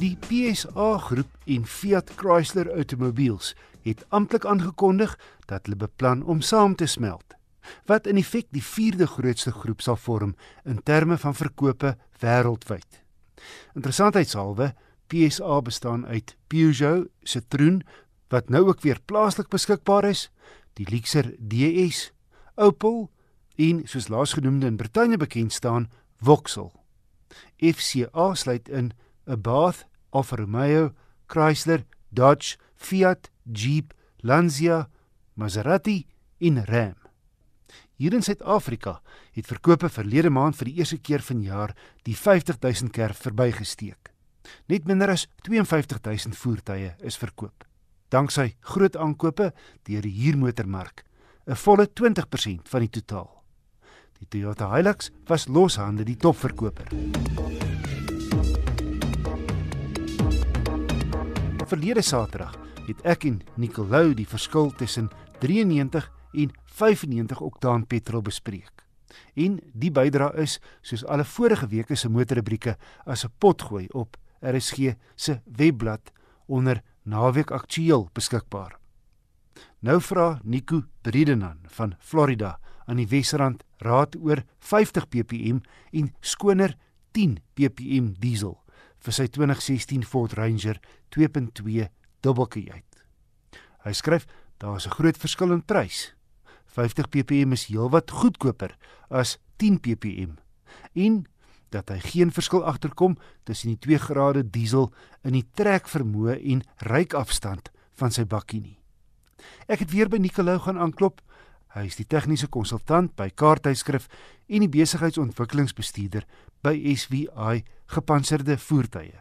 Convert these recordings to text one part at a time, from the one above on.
Die PSA groep en Fiat Chrysler Automobiles het amptelik aangekondig dat hulle beplan om saam te smelt. Wat in feite die vierde grootste groep sal vorm in terme van verkope wêreldwyd. Interessantheidshalwe, PSA bestaan uit Peugeot, Citroën wat nou ook weer plaaslik beskikbaar is, die Lexus DS, Opel en soos laasgenoemde in Brittanje bekend staan, Vauxhall. FCA sluit in 'n Bath, Alfa Romeo, Chrysler, Dodge, Fiat, Jeep, Lancia, Maserati en Ram. Hier in Suid-Afrika het verkope verlede maand vir die eerste keer vanjaar die 50000 kerf verbygesteek. Net minder as 52000 voertuie is verkoop. Danksy groot aankope deur die huurmotormark, 'n volle 20% van die totaal. Die Toyota Hilux was loshande die topverkoper. Verlede Saterdag het ek en Nicolou die verskil tussen 93 en 95 oktaan petrol bespreek. En die bydra is soos alle vorige weke se motorrubrieke as 'n potgooi op RSG se webblad onder naweek aktueel beskikbaar. Nou vra Nico Bredenan van Florida aan die Wesrand raad oor 50 ppm en skoner 10 ppm diesel vir sy 2016 Ford Ranger 2.2 dubbelkajuit. Hy skryf daar is 'n groot verskil in prys. 50 ppm is heelwat goedkoper as 10 ppm en dat hy geen verskil agterkom tussen die 2 grade diesel in die trekvermoë en ryikafstand van sy bakkie nie. Ek het weer by Nicolou gaan aanklop Hy is die tegniese konsultant by Kaarthuiskrif en die besigheidsontwikkelingsbestuurder by SVI Gepantserde Voertuie.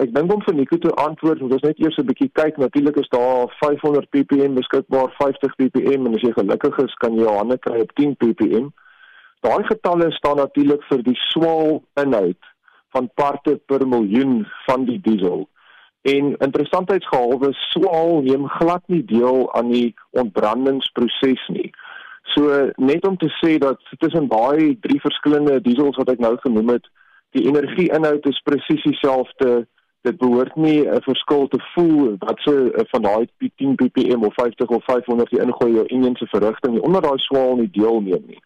Ek dink om vir Nico te antwoord, moet ons net eers 'n bietjie kyk. Natuurlik is daar 500 ppm beskikbaar, 50 ppm en as jy gelukkig is, kan jy jou hande kry op 10 ppm. Daai getalle staan natuurlik vir die swaal inhoud van parte per miljoen van die diesel. En interessantheidsgehalwe swaal neem glad nie deel aan die ontbrandingsproses nie. So net om te sê dat tussen daai drie verskillende diesels wat ek nou genoem het, die energieinhoud is presies dieselfde. Dit behoort nie 'n verskil te voel wat se so van daai 10 ppm of 50 of 500 jy ingooi jou enjin se verrigting onder daai swaal nie deelneem nie.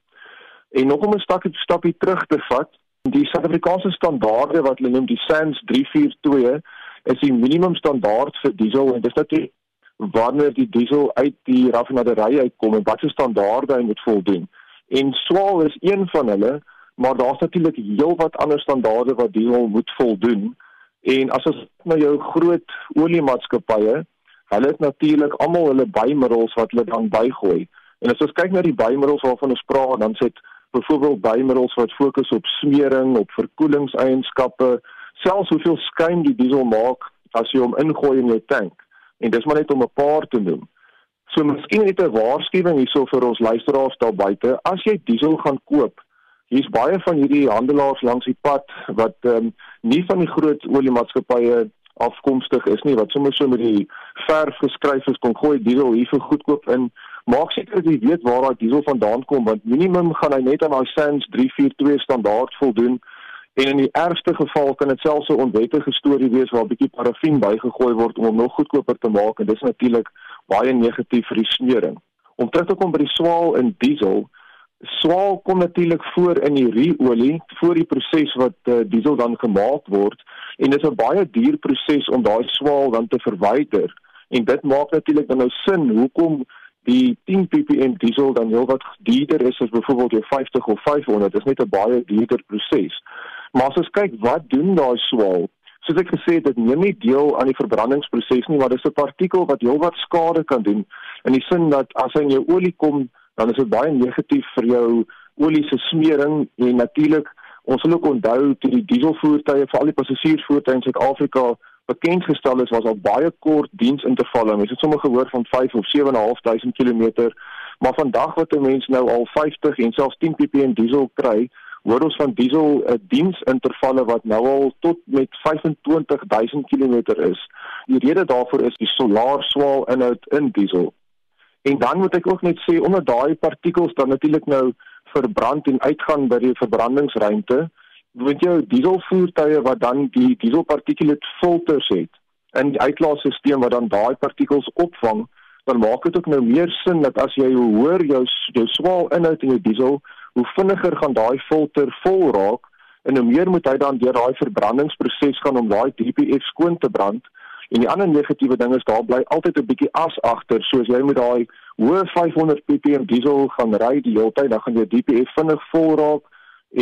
En nog om 'n stapie stapie terug te vat, die Suid-Afrikaanse standaarde wat hulle noem die SANS 342 is die minimum standaard vir diesel en dis natuurlik wanneer die diesel uit die raffinaderye uitkom en watse standaarde hy moet voldoen. En swaal is een van hulle, maar daar's natuurlik heelwat ander standaarde wat diesel moet voldoen. En as ons na jou groot oliemaatskappye, hulle het natuurlik almal hulle bymiddels wat hulle dan bygooi. En as ons kyk na die bymiddels waarvan ons praat, dan sit byvoorbeeld bymiddels wat fokus op smering, op verkoelingseienskappe, selfs hoeveel skuim die diesel maak as jy hom ingooi in jou tank en dis maar net om 'n paar te noem. So miskien net 'n waarskuwing hierso vir ons luisteraars daar buite, as jy diesel gaan koop, hier's baie van hierdie handelaars langs die pad wat ehm um, nie van die groot oliemaatskappye afkomstig is nie wat sommer so met die verf geskryf is kon gooi diesel hier vir goedkoop in. Maak seker dat jy weet waar daai diesel vandaan kom want minimum gaan hy net aan daai SANS 342 standaard voldoen. En in die ergste geval kan dit selfs 'n onwettige storie wees waar 'n bietjie parafin bygegooi word om hom nog goedkoper te maak en dis natuurlik baie negatief vir die smering. Om terug te kom by die swaal in diesel, swaal kom natuurlik voor in die ruolie voor die proses wat uh, diesel dan gemaak word en dit is 'n baie duur proses om daai swaal dan te verwyder. En dit maak natuurlik dan nou sin hoekom die 10 ppm diesel dan heelwat duurder is as byvoorbeeld jou 50 of 500. Dit is net 'n baie duurder proses. Maar as ons kyk wat doen daai swaal? Soos ek gesê het, dit neem nie deel aan die verbrandingsproses nie, maar dit is 'n partikel wat heelwat skade kan doen in die sin dat as hy in jou olie kom, dan is dit baie negatief vir jou olie se smering en natuurlik ons moet ook onthou toe die dieselvoertuie vir al die passasiersvoertuie in Suid-Afrika bekend gestel is, was al baie kort diensintervalle. Mens het sommer gehoor van 5 of 7.500 km, maar vandag wat 'n mens nou al 50 en selfs 10 ppm diesel kry, hoor ons van diesel uh, diensintervalle wat nou al tot met 25000 km is. Die rede daarvoor is die solaar swaal inhoud in diesel. En dan moet ek ook net sê onder daai partikels dan natuurlik nou verbrand en uitgaan by die verbrandingsruimte, want jou dieselvoertuie wat dan die dieselparticulate filters het in die uitlaatstelsel wat dan daai partikels opvang, dan maak dit ook nou meer sin dat as jy hoor jou jou swaal inhoud in jou diesel, hoe vinniger gaan daai filter vol raak en hoe meer moet hy dan deur daai verbrandingsproses gaan om daai DPF skoon te brand. En die ander negatiewe ding is daar bly altyd 'n bietjie as agter, soos jy met daai hoë 500 ppm diesel gaan ry die hele tyd, dan gaan jou DPF vinnig vol raak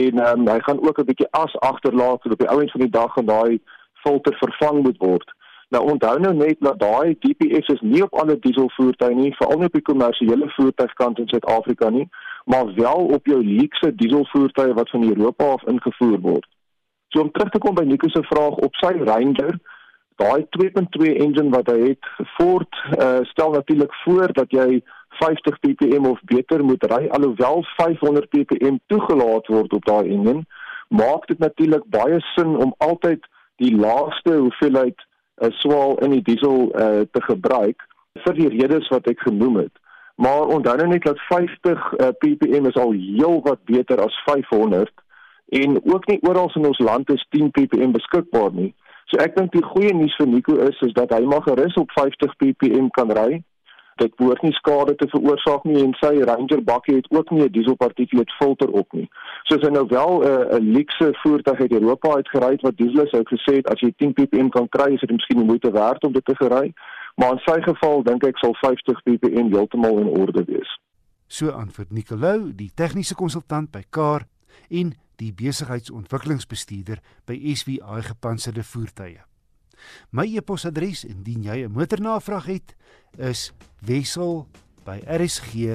en um, hy gaan ook 'n bietjie as agterlaat so op die ouens van die dag en daai filter vervang moet word. Nou onthou nou net dat daai DPF is nie op alle dieselvoertuie nie, veral nie op die kommersiële voertuigkant in Suid-Afrika nie, maar wel op jou luukse dieselvoertuie wat van Europa af ingevoer word. So om terug te kom by Nico se vraag op sy Ranger, daai 2.2 engine wat hy het, Ford uh, stel natuurlik voor dat jy 50 ppm of beter moet ry alhoewel 500 ppm toegelaat word op daai enjin maak dit natuurlik baie sin om altyd die laaste hoeveelheid uh, swaal in die diesel uh, te gebruik vir die redes wat ek genoem het maar onthou nou net dat 50 uh, ppm is al heel wat beter as 500 en ook nie oral in ons land is 10 ppm beskikbaar nie so ek dink die goeie nuus vir Nico is is dat hy mag gerus op 50 ppm kan ry dit behoort nie skade te veroorsaak nie en sy Ranger bakkie het ook nie 'n dieselpartikuleet filter op nie. So as hy nou wel 'n uh, luxe voertuig uit Europa uitgery het wat diesel is, sou ek gesê het as jy 10 ppm kan kry, is dit miskien die moeite werd om dit te gery. Maar in sy geval dink ek sal 50 ppm heeltemal in orde wees. So antwoord Nicolou, die tegniese konsultant by Car en die besigheidsontwikkelingsbestuurder by SWI gepantserde voertuie. My e-posadres indien jy 'n motornavraag het, is wissel by rsg.co.za.